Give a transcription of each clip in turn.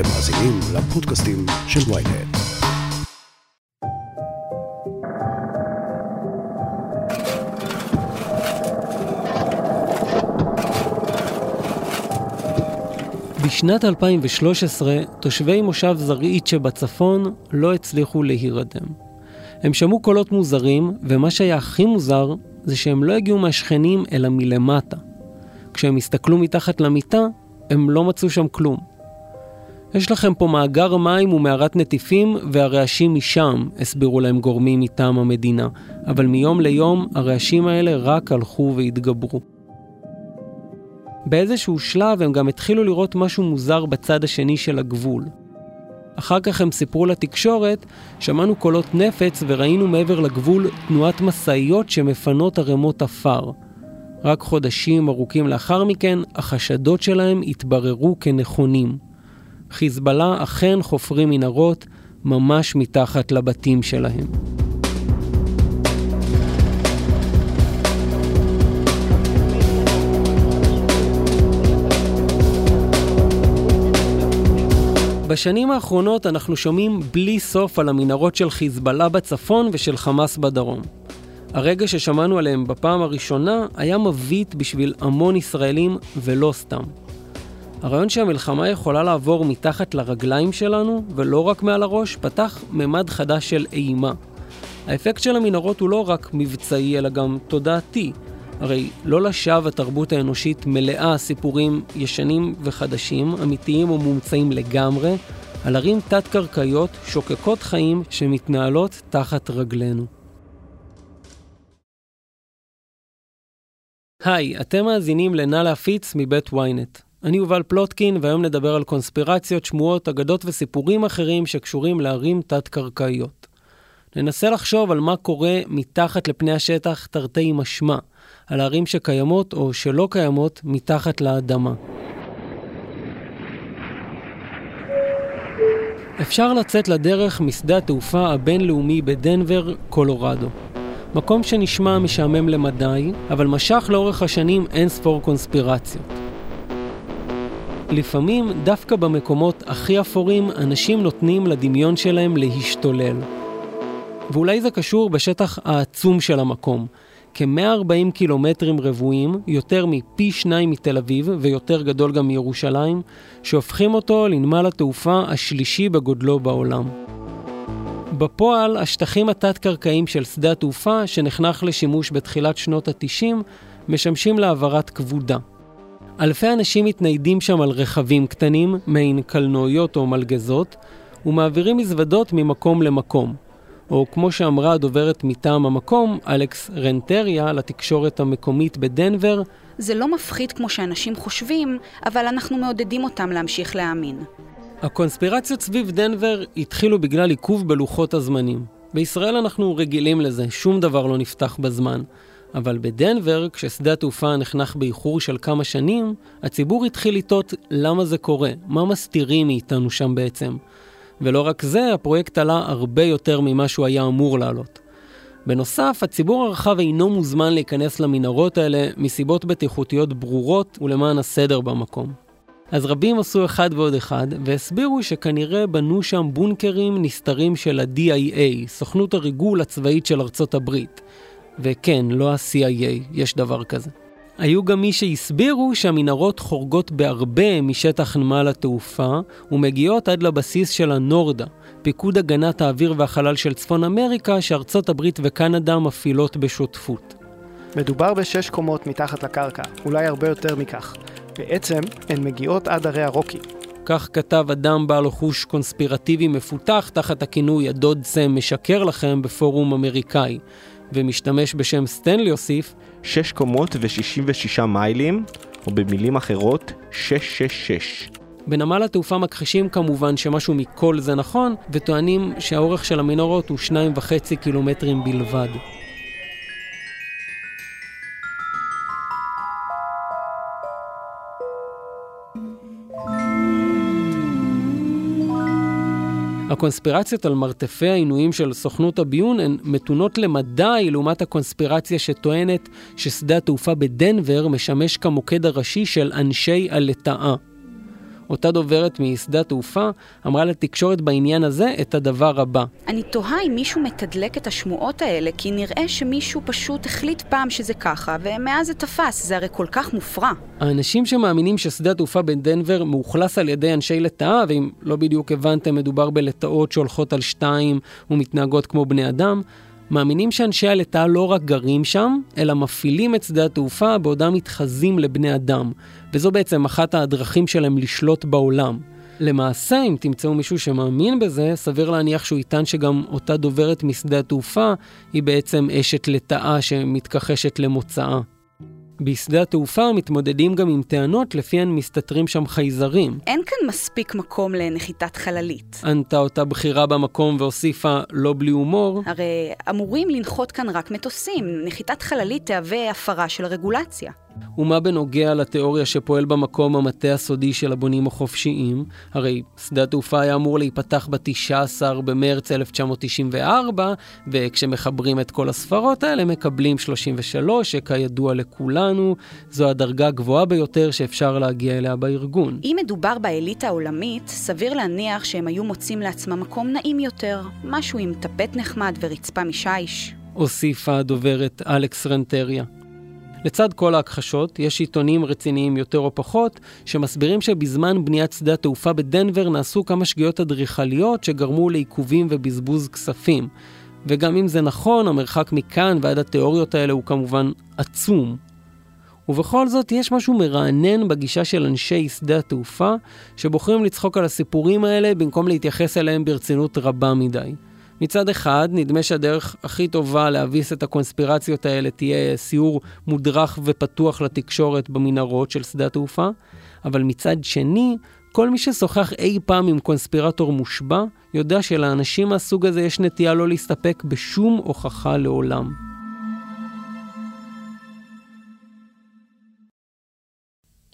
אתם מאזינים לפודקאסטים של ויינט. בשנת 2013, תושבי מושב זרעית שבצפון לא הצליחו להירדם. הם שמעו קולות מוזרים, ומה שהיה הכי מוזר, זה שהם לא הגיעו מהשכנים, אלא מלמטה. כשהם הסתכלו מתחת למיטה, הם לא מצאו שם כלום. יש לכם פה מאגר מים ומערת נטיפים, והרעשים משם, הסבירו להם גורמים מטעם המדינה. אבל מיום ליום, הרעשים האלה רק הלכו והתגברו. באיזשהו שלב הם גם התחילו לראות משהו מוזר בצד השני של הגבול. אחר כך הם סיפרו לתקשורת, שמענו קולות נפץ וראינו מעבר לגבול תנועת משאיות שמפנות ערימות עפר. רק חודשים ארוכים לאחר מכן, החשדות שלהם התבררו כנכונים. חיזבאללה אכן חופרים מנהרות ממש מתחת לבתים שלהם. בשנים האחרונות אנחנו שומעים בלי סוף על המנהרות של חיזבאללה בצפון ושל חמאס בדרום. הרגע ששמענו עליהם בפעם הראשונה היה מבית בשביל המון ישראלים ולא סתם. הרעיון שהמלחמה יכולה לעבור מתחת לרגליים שלנו, ולא רק מעל הראש, פתח ממד חדש של אימה. האפקט של המנהרות הוא לא רק מבצעי, אלא גם תודעתי. הרי לא לשווא התרבות האנושית מלאה סיפורים ישנים וחדשים, אמיתיים ומומצאים לגמרי, על ערים תת-קרקעיות שוקקות חיים שמתנהלות תחת רגלינו. היי, אתם מאזינים ל"נא להפיץ" מבית ynet. אני יובל פלוטקין, והיום נדבר על קונספירציות, שמועות, אגדות וסיפורים אחרים שקשורים לערים תת-קרקעיות. ננסה לחשוב על מה קורה מתחת לפני השטח תרתי משמע, על הערים שקיימות או שלא קיימות מתחת לאדמה. אפשר לצאת לדרך משדה התעופה הבינלאומי בדנבר, קולורדו. מקום שנשמע משעמם למדי, אבל משך לאורך השנים אין ספור קונספירציות. לפעמים, דווקא במקומות הכי אפורים, אנשים נותנים לדמיון שלהם להשתולל. ואולי זה קשור בשטח העצום של המקום. כ-140 קילומטרים רבועים, יותר מפי שניים מתל אביב ויותר גדול גם מירושלים, שהופכים אותו לנמל התעופה השלישי בגודלו בעולם. בפועל, השטחים התת-קרקעיים של שדה התעופה, שנחנך לשימוש בתחילת שנות ה-90, משמשים להעברת כבודה. אלפי אנשים מתניידים שם על רכבים קטנים, מעין קלנועיות או מלגזות, ומעבירים מזוודות ממקום למקום. או כמו שאמרה הדוברת מטעם המקום, אלכס רנטריה, לתקשורת המקומית בדנבר, זה לא מפחיד כמו שאנשים חושבים, אבל אנחנו מעודדים אותם להמשיך להאמין. הקונספירציות סביב דנבר התחילו בגלל עיכוב בלוחות הזמנים. בישראל אנחנו רגילים לזה, שום דבר לא נפתח בזמן. אבל בדנבר, כששדה התעופה נחנך באיחור של כמה שנים, הציבור התחיל לטעות למה זה קורה, מה מסתירים מאיתנו שם בעצם. ולא רק זה, הפרויקט עלה הרבה יותר ממה שהוא היה אמור לעלות. בנוסף, הציבור הרחב אינו מוזמן להיכנס למנהרות האלה מסיבות בטיחותיות ברורות ולמען הסדר במקום. אז רבים עשו אחד ועוד אחד, והסבירו שכנראה בנו שם בונקרים נסתרים של ה-DIA, סוכנות הריגול הצבאית של ארצות הברית. וכן, לא ה-CIA, יש דבר כזה. היו גם מי שהסבירו שהמנהרות חורגות בהרבה משטח נמל התעופה ומגיעות עד לבסיס של הנורדה, פיקוד הגנת האוויר והחלל של צפון אמריקה שארצות הברית וקנדה מפעילות בשותפות. מדובר בשש קומות מתחת לקרקע, אולי הרבה יותר מכך. בעצם הן מגיעות עד הרי הרוקי. כך כתב אדם בעל חוש קונספירטיבי מפותח תחת הכינוי הדוד סם משקר לכם בפורום אמריקאי, ומשתמש בשם סטנלי הוסיף 6 קומות ו-66 מיילים, או במילים אחרות, 666. בנמל התעופה מכחישים כמובן שמשהו מכל זה נכון, וטוענים שהאורך של המנורות הוא 2.5 קילומטרים בלבד. הקונספירציות על מרתפי העינויים של סוכנות הביון הן מתונות למדי לעומת הקונספירציה שטוענת ששדה התעופה בדנבר משמש כמוקד הראשי של אנשי הלטאה. אותה דוברת משדה התעופה אמרה לתקשורת בעניין הזה את הדבר הבא. אני תוהה אם מישהו מתדלק את השמועות האלה, כי נראה שמישהו פשוט החליט פעם שזה ככה, ומאז זה תפס, זה הרי כל כך מופרע. האנשים שמאמינים ששדה התעופה בדנבר מאוכלס על ידי אנשי לטאה, ואם לא בדיוק הבנתם, מדובר בלטאות שהולכות על שתיים ומתנהגות כמו בני אדם, מאמינים שאנשי הלטאה לא רק גרים שם, אלא מפעילים את שדה התעופה בעודם מתחזים לבני אדם, וזו בעצם אחת הדרכים שלהם לשלוט בעולם. למעשה, אם תמצאו מישהו שמאמין בזה, סביר להניח שהוא יטען שגם אותה דוברת משדה התעופה היא בעצם אשת לטאה שמתכחשת למוצאה. בשדה התעופה מתמודדים גם עם טענות לפיהן מסתתרים שם חייזרים. אין כאן מספיק מקום לנחיתת חללית. ענתה אותה בכירה במקום והוסיפה, לא בלי הומור, הרי אמורים לנחות כאן רק מטוסים, נחיתת חללית תהווה הפרה של הרגולציה. ומה בנוגע לתיאוריה שפועל במקום המטה הסודי של הבונים החופשיים? הרי שדה התעופה היה אמור להיפתח ב-19 במרץ 1994, וכשמחברים את כל הספרות האלה מקבלים 33, שכידוע לכולנו, זו הדרגה הגבוהה ביותר שאפשר להגיע אליה בארגון. אם מדובר באליטה העולמית, סביר להניח שהם היו מוצאים לעצמם מקום נעים יותר, משהו עם טפט נחמד ורצפה משיש. הוסיפה הדוברת אלכס רנטריה. לצד כל ההכחשות, יש עיתונים רציניים יותר או פחות, שמסבירים שבזמן בניית שדה התעופה בדנבר נעשו כמה שגיאות אדריכליות שגרמו לעיכובים ובזבוז כספים. וגם אם זה נכון, המרחק מכאן ועד התיאוריות האלה הוא כמובן עצום. ובכל זאת, יש משהו מרענן בגישה של אנשי שדה התעופה, שבוחרים לצחוק על הסיפורים האלה במקום להתייחס אליהם ברצינות רבה מדי. מצד אחד, נדמה שהדרך הכי טובה להביס את הקונספירציות האלה תהיה סיור מודרך ופתוח לתקשורת במנהרות של שדה התעופה, אבל מצד שני, כל מי ששוחח אי פעם עם קונספירטור מושבע, יודע שלאנשים מהסוג הזה יש נטייה לא להסתפק בשום הוכחה לעולם.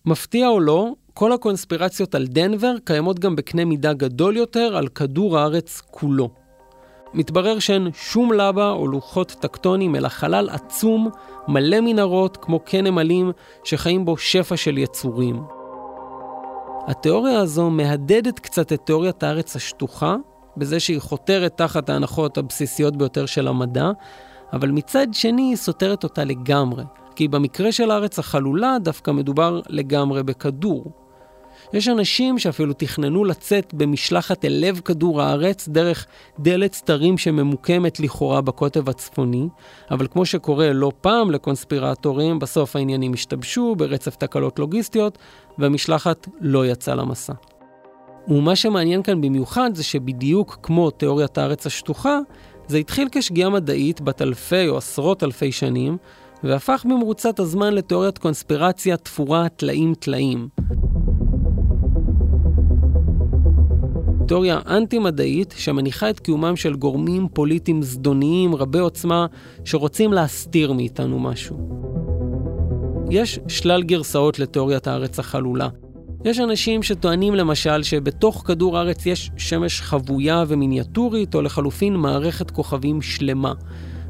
מפתיע או לא, כל הקונספירציות על דנבר קיימות גם בקנה מידה גדול יותר על כדור הארץ כולו. מתברר שאין שום לבה או לוחות טקטונים, אלא חלל עצום, מלא מנהרות, כמו קן נמלים, שחיים בו שפע של יצורים. התיאוריה הזו מהדהדת קצת את תיאוריית הארץ השטוחה, בזה שהיא חותרת תחת ההנחות הבסיסיות ביותר של המדע, אבל מצד שני היא סותרת אותה לגמרי, כי במקרה של הארץ החלולה דווקא מדובר לגמרי בכדור. יש אנשים שאפילו תכננו לצאת במשלחת אל לב כדור הארץ דרך דלת סתרים שממוקמת לכאורה בקוטב הצפוני, אבל כמו שקורה לא פעם לקונספירטורים, בסוף העניינים השתבשו ברצף תקלות לוגיסטיות, והמשלחת לא יצאה למסע. ומה שמעניין כאן במיוחד זה שבדיוק כמו תיאוריית הארץ השטוחה, זה התחיל כשגיאה מדעית בת אלפי או עשרות אלפי שנים, והפך במרוצת הזמן לתיאוריית קונספירציה תפורה טלאים-טלאים. תיאוריה אנטי-מדעית שמניחה את קיומם של גורמים פוליטיים זדוניים רבי עוצמה שרוצים להסתיר מאיתנו משהו. יש שלל גרסאות לתיאוריית הארץ החלולה. יש אנשים שטוענים למשל שבתוך כדור הארץ יש שמש חבויה ומיניאטורית, או לחלופין מערכת כוכבים שלמה.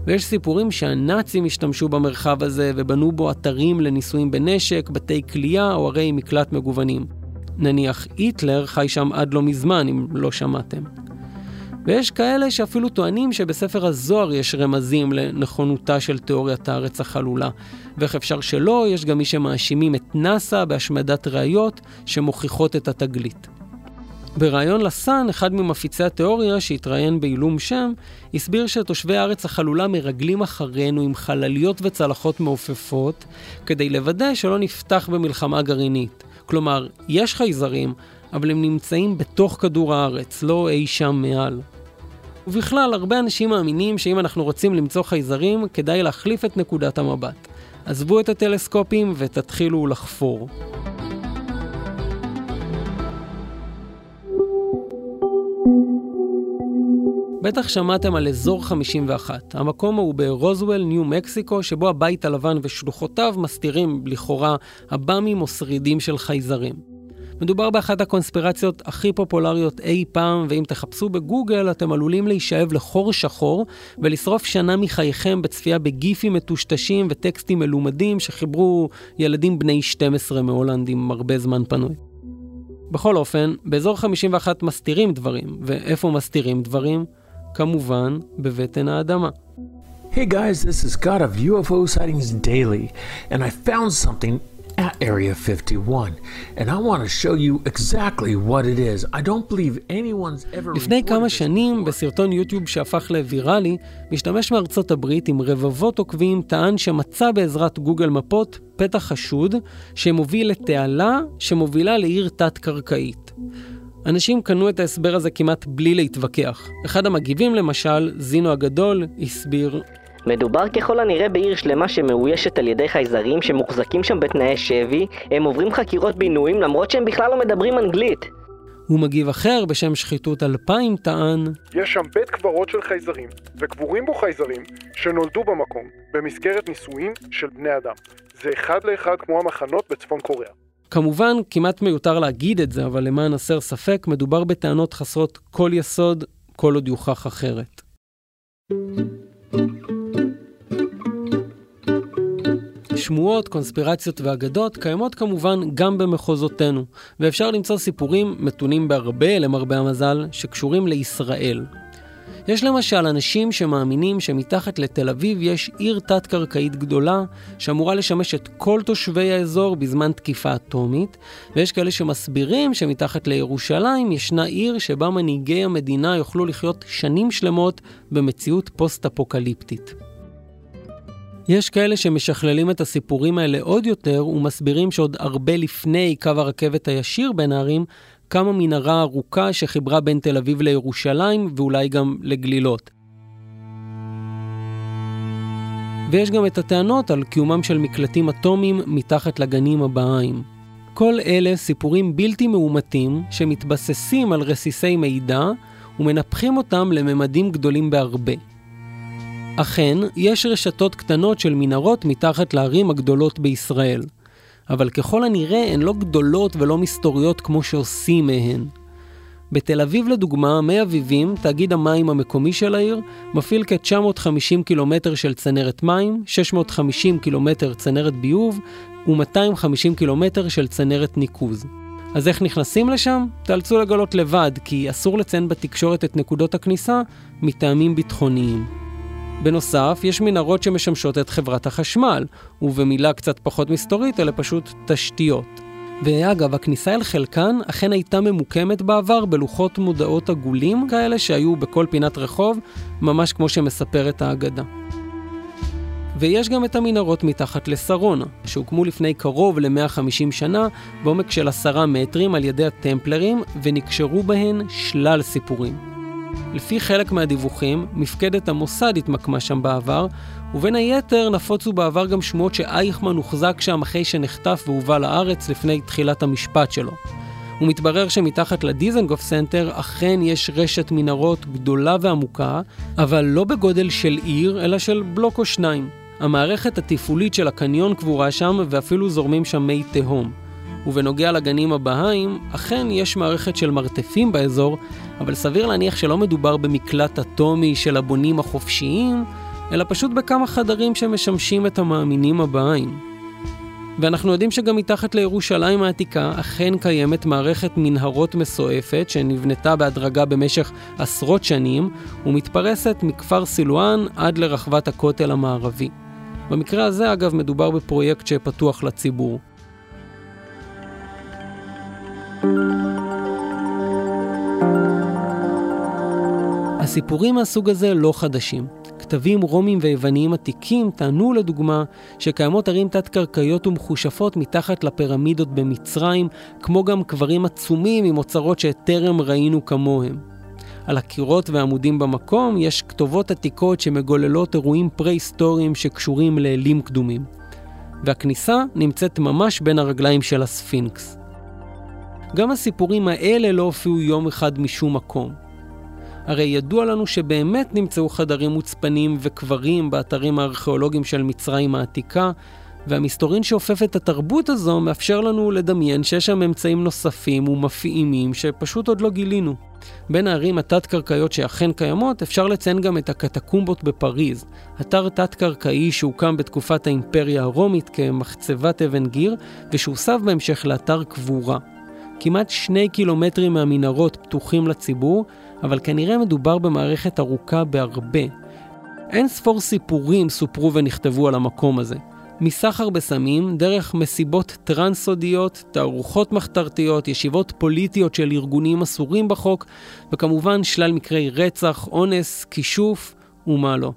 ויש סיפורים שהנאצים השתמשו במרחב הזה ובנו בו אתרים לניסויים בנשק, בתי כליאה או ערי מקלט מגוונים. נניח היטלר חי שם עד לא מזמן, אם לא שמעתם. ויש כאלה שאפילו טוענים שבספר הזוהר יש רמזים לנכונותה של תיאוריית הארץ החלולה. ואיך אפשר שלא, יש גם מי שמאשימים את נאס"א בהשמדת ראיות שמוכיחות את התגלית. בריאיון לסאן, אחד ממפיצי התיאוריה, שהתראיין בעילום שם, הסביר שתושבי הארץ החלולה מרגלים אחרינו עם חלליות וצלחות מעופפות, כדי לוודא שלא נפתח במלחמה גרעינית. כלומר, יש חייזרים, אבל הם נמצאים בתוך כדור הארץ, לא אי שם מעל. ובכלל, הרבה אנשים מאמינים שאם אנחנו רוצים למצוא חייזרים, כדאי להחליף את נקודת המבט. עזבו את הטלסקופים ותתחילו לחפור. בטח שמעתם על אזור 51. המקום הוא ברוזוול, ניו מקסיקו, שבו הבית הלבן ושלוחותיו מסתירים לכאורה עב"מים או שרידים של חייזרים. מדובר באחת הקונספירציות הכי פופולריות אי פעם, ואם תחפשו בגוגל אתם עלולים להישאב לחור שחור ולשרוף שנה מחייכם בצפייה בגיפים מטושטשים וטקסטים מלומדים שחיברו ילדים בני 12 מהולנד עם הרבה זמן פנוי. בכל אופן, באזור 51 מסתירים דברים, ואיפה מסתירים דברים? כמובן, בבטן האדמה. Hey guys, this is God of UFO Sightings Daily, and I found something at Area 51, and I want to show you exactly what it is. I don't believe anyone's ever... לפני כמה שנים. בסרטון יוטיוב שהפך לוויראלי, משתמש מארצות הברית עם רבבות עוקבים טען שמצא בעזרת גוגל מפות פתח חשוד שמוביל לתעלה שמובילה לעיר תת-קרקעית. אנשים קנו את ההסבר הזה כמעט בלי להתווכח. אחד המגיבים למשל, זינו הגדול, הסביר מדובר ככל הנראה בעיר שלמה שמאוישת על ידי חייזרים שמוחזקים שם בתנאי שבי, הם עוברים חקירות בינויים למרות שהם בכלל לא מדברים אנגלית. הוא מגיב אחר בשם שחיתות 2000 טען יש שם בית קברות של חייזרים, וקבורים בו חייזרים שנולדו במקום במסגרת ניסויים של בני אדם. זה אחד לאחד כמו המחנות בצפון קוריאה. כמובן, כמעט מיותר להגיד את זה, אבל למען הסר ספק, מדובר בטענות חסרות כל יסוד, כל עוד יוכח אחרת. שמועות, קונספירציות ואגדות קיימות כמובן גם במחוזותינו, ואפשר למצוא סיפורים מתונים בהרבה, למרבה המזל, שקשורים לישראל. יש למשל אנשים שמאמינים שמתחת לתל אביב יש עיר תת-קרקעית גדולה שאמורה לשמש את כל תושבי האזור בזמן תקיפה אטומית, ויש כאלה שמסבירים שמתחת לירושלים ישנה עיר שבה מנהיגי המדינה יוכלו לחיות שנים שלמות במציאות פוסט-אפוקליפטית. יש כאלה שמשכללים את הסיפורים האלה עוד יותר ומסבירים שעוד הרבה לפני קו הרכבת הישיר בין הערים קמה מנהרה ארוכה שחיברה בין תל אביב לירושלים ואולי גם לגלילות. ויש גם את הטענות על קיומם של מקלטים אטומיים מתחת לגנים הבהאיים. כל אלה סיפורים בלתי מאומתים שמתבססים על רסיסי מידע ומנפחים אותם לממדים גדולים בהרבה. אכן, יש רשתות קטנות של מנהרות מתחת לערים הגדולות בישראל. אבל ככל הנראה הן לא גדולות ולא מסתוריות כמו שעושים מהן. בתל אביב לדוגמה, מי אביבים, תאגיד המים המקומי של העיר, מפעיל כ-950 קילומטר של צנרת מים, 650 קילומטר צנרת ביוב ו-250 קילומטר של צנרת ניקוז. אז איך נכנסים לשם? תאלצו לגלות לבד, כי אסור לציין בתקשורת את נקודות הכניסה מטעמים ביטחוניים. בנוסף, יש מנהרות שמשמשות את חברת החשמל, ובמילה קצת פחות מסתורית, אלה פשוט תשתיות. ואגב, הכניסה אל חלקן אכן הייתה ממוקמת בעבר בלוחות מודעות עגולים כאלה שהיו בכל פינת רחוב, ממש כמו שמספרת האגדה. ויש גם את המנהרות מתחת לשרונה, שהוקמו לפני קרוב ל-150 שנה בעומק של עשרה מטרים על ידי הטמפלרים, ונקשרו בהן שלל סיפורים. לפי חלק מהדיווחים, מפקדת המוסד התמקמה שם בעבר, ובין היתר נפוצו בעבר גם שמועות שאייכמן הוחזק שם אחרי שנחטף והובא לארץ לפני תחילת המשפט שלו. ומתברר שמתחת לדיזנגוף סנטר אכן יש רשת מנהרות גדולה ועמוקה, אבל לא בגודל של עיר, אלא של בלוק או שניים. המערכת התפעולית של הקניון קבורה שם, ואפילו זורמים שם מי תהום. ובנוגע לגנים הבהאיים, אכן יש מערכת של מרתפים באזור, אבל סביר להניח שלא מדובר במקלט אטומי של הבונים החופשיים, אלא פשוט בכמה חדרים שמשמשים את המאמינים הבהאיים. ואנחנו יודעים שגם מתחת לירושלים העתיקה אכן קיימת מערכת מנהרות מסועפת שנבנתה בהדרגה במשך עשרות שנים ומתפרסת מכפר סילואן עד לרחבת הכותל המערבי. במקרה הזה אגב מדובר בפרויקט שפתוח לציבור. הסיפורים מהסוג הזה לא חדשים. כתבים רומיים ויווניים עתיקים טענו לדוגמה שקיימות ערים תת-קרקעיות ומחושפות מתחת לפירמידות במצרים, כמו גם קברים עצומים עם אוצרות שטרם ראינו כמוהם. על הקירות והעמודים במקום יש כתובות עתיקות שמגוללות אירועים פרה-היסטוריים שקשורים לאלים קדומים. והכניסה נמצאת ממש בין הרגליים של הספינקס. גם הסיפורים האלה לא הופיעו יום אחד משום מקום. הרי ידוע לנו שבאמת נמצאו חדרים מוצפנים וקברים באתרים הארכיאולוגיים של מצרים העתיקה, והמסתורין שאופף את התרבות הזו מאפשר לנו לדמיין שיש שם אמצעים נוספים ומפעימים שפשוט עוד לא גילינו. בין הערים התת-קרקעיות שאכן קיימות, אפשר לציין גם את הקטקומבות בפריז, אתר תת-קרקעי שהוקם בתקופת האימפריה הרומית כמחצבת אבן גיר, ושהוסב בהמשך לאתר קבורה. כמעט שני קילומטרים מהמנהרות פתוחים לציבור, אבל כנראה מדובר במערכת ארוכה בהרבה. אין ספור סיפורים סופרו ונכתבו על המקום הזה. מסחר בסמים, דרך מסיבות טרנס-סודיות, תערוכות מחתרתיות, ישיבות פוליטיות של ארגונים אסורים בחוק, וכמובן שלל מקרי רצח, אונס, כישוף ומה לא.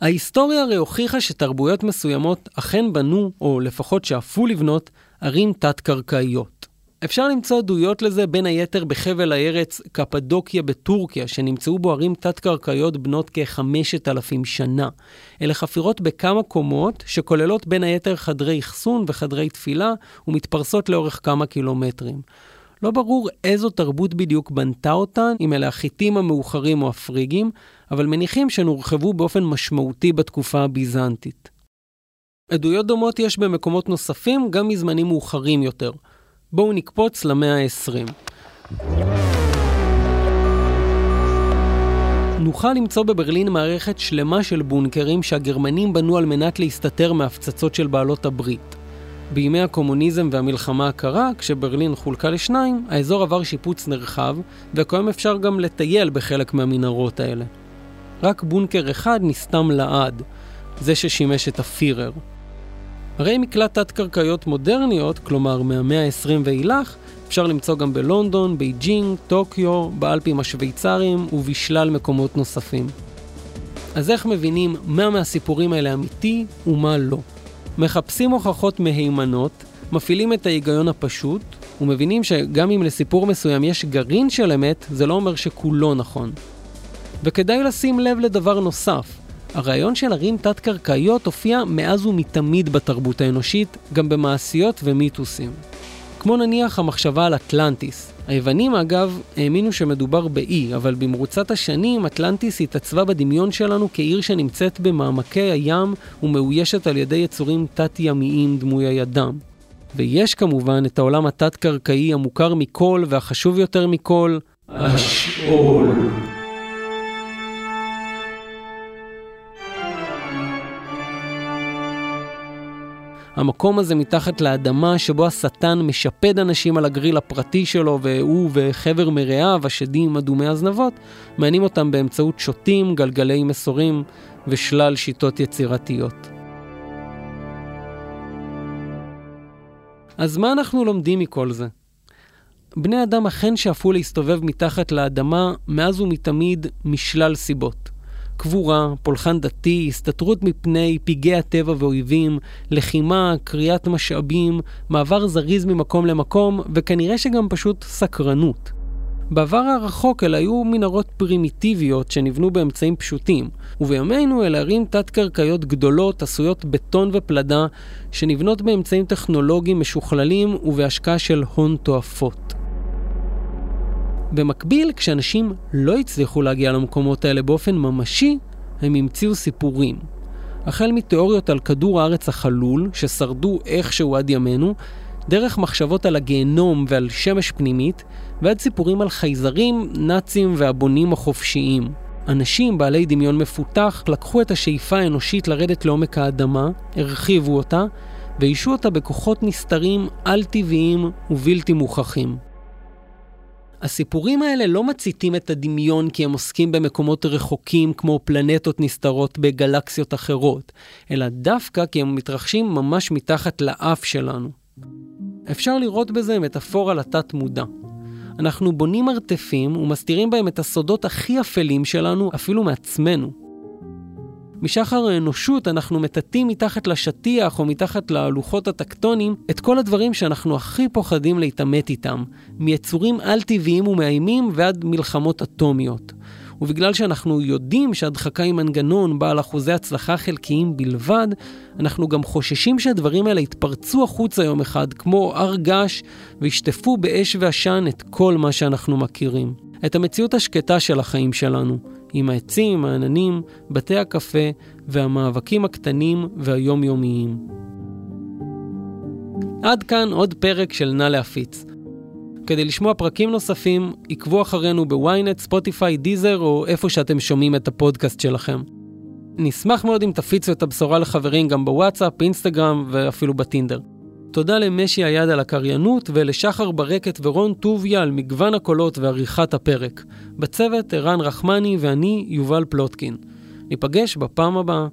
ההיסטוריה הרי הוכיחה שתרבויות מסוימות אכן בנו, או לפחות שאפו לבנות, ערים תת-קרקעיות. אפשר למצוא עדויות לזה בין היתר בחבל הארץ קפדוקיה בטורקיה, שנמצאו בו ערים תת-קרקעיות בנות כחמשת אלפים שנה. אלה חפירות בכמה קומות, שכוללות בין היתר חדרי אחסון וחדרי תפילה, ומתפרסות לאורך כמה קילומטרים. לא ברור איזו תרבות בדיוק בנתה אותן, אם אלה החיטים המאוחרים או הפריגים, אבל מניחים שהן הורחבו באופן משמעותי בתקופה הביזנטית. עדויות דומות יש במקומות נוספים, גם מזמנים מאוחרים יותר. בואו נקפוץ למאה ה-20. נוכל למצוא בברלין מערכת שלמה של בונקרים שהגרמנים בנו על מנת להסתתר מהפצצות של בעלות הברית. בימי הקומוניזם והמלחמה הקרה, כשברלין חולקה לשניים, האזור עבר שיפוץ נרחב, וכיום אפשר גם לטייל בחלק מהמנהרות האלה. רק בונקר אחד נסתם לעד, זה ששימש את הפירר. ערי מקלט תת-קרקעיות מודרניות, כלומר מהמאה ה-20 ואילך, אפשר למצוא גם בלונדון, בייג'ינג, טוקיו, באלפים השוויצריים ובשלל מקומות נוספים. אז איך מבינים מה מהסיפורים האלה אמיתי ומה לא? מחפשים הוכחות מהימנות, מפעילים את ההיגיון הפשוט, ומבינים שגם אם לסיפור מסוים יש גרעין של אמת, זה לא אומר שכולו נכון. וכדאי לשים לב לדבר נוסף, הרעיון של ערים תת-קרקעיות הופיע מאז ומתמיד בתרבות האנושית, גם במעשיות ומיתוסים. כמו נניח המחשבה על אטלנטיס. היוונים אגב האמינו שמדובר באי, אבל במרוצת השנים אטלנטיס התעצבה בדמיון שלנו כעיר שנמצאת במעמקי הים ומאוישת על ידי יצורים תת-ימיים דמויי אדם. ויש כמובן את העולם התת-קרקעי המוכר מכל והחשוב יותר מכל, השאול. המקום הזה מתחת לאדמה שבו השטן משפד אנשים על הגריל הפרטי שלו והוא וחבר מרעיו, השדים אדומי הזנבות, מענים אותם באמצעות שוטים, גלגלי מסורים ושלל שיטות יצירתיות. אז מה אנחנו לומדים מכל זה? בני אדם אכן שאפו להסתובב מתחת לאדמה מאז ומתמיד משלל סיבות. קבורה, פולחן דתי, הסתתרות מפני פגעי הטבע ואויבים, לחימה, קריאת משאבים, מעבר זריז ממקום למקום, וכנראה שגם פשוט סקרנות. בעבר הרחוק אלה היו מנהרות פרימיטיביות שנבנו באמצעים פשוטים, ובימינו אלה ערים תת-קרקעיות גדולות עשויות בטון ופלדה, שנבנות באמצעים טכנולוגיים משוכללים ובהשקעה של הון תועפות. במקביל, כשאנשים לא הצליחו להגיע למקומות האלה באופן ממשי, הם המציאו סיפורים. החל מתיאוריות על כדור הארץ החלול, ששרדו איכשהו עד ימינו, דרך מחשבות על הגיהנום ועל שמש פנימית, ועד סיפורים על חייזרים, נאצים והבונים החופשיים. אנשים בעלי דמיון מפותח לקחו את השאיפה האנושית לרדת לעומק האדמה, הרחיבו אותה, ואישו אותה בכוחות נסתרים, על-טבעיים ובלתי מוכחים. הסיפורים האלה לא מציתים את הדמיון כי הם עוסקים במקומות רחוקים כמו פלנטות נסתרות בגלקסיות אחרות, אלא דווקא כי הם מתרחשים ממש מתחת לאף שלנו. אפשר לראות בזה מטאפורה לתת מודע. אנחנו בונים מרתפים ומסתירים בהם את הסודות הכי אפלים שלנו, אפילו מעצמנו. משחר האנושות אנחנו מטאטאים מתחת לשטיח או מתחת ללוחות הטקטונים את כל הדברים שאנחנו הכי פוחדים להתעמת איתם, מיצורים על-טבעיים ומאיימים ועד מלחמות אטומיות. ובגלל שאנחנו יודעים שהדחקה היא מנגנון בעל אחוזי הצלחה חלקיים בלבד, אנחנו גם חוששים שהדברים האלה יתפרצו החוצה יום אחד, כמו הר געש, וישטפו באש ועשן את כל מה שאנחנו מכירים. את המציאות השקטה של החיים שלנו. עם העצים, העננים, בתי הקפה והמאבקים הקטנים והיומיומיים. עד כאן עוד פרק של נא להפיץ. כדי לשמוע פרקים נוספים, עקבו אחרינו בוויינט, ספוטיפיי, דיזר או איפה שאתם שומעים את הפודקאסט שלכם. נשמח מאוד אם תפיצו את הבשורה לחברים גם בוואטסאפ, אינסטגרם ואפילו בטינדר. תודה למשי היד על הקריינות ולשחר ברקת ורון טוביה על מגוון הקולות ועריכת הפרק. בצוות ערן רחמני ואני יובל פלוטקין. ניפגש בפעם הבאה.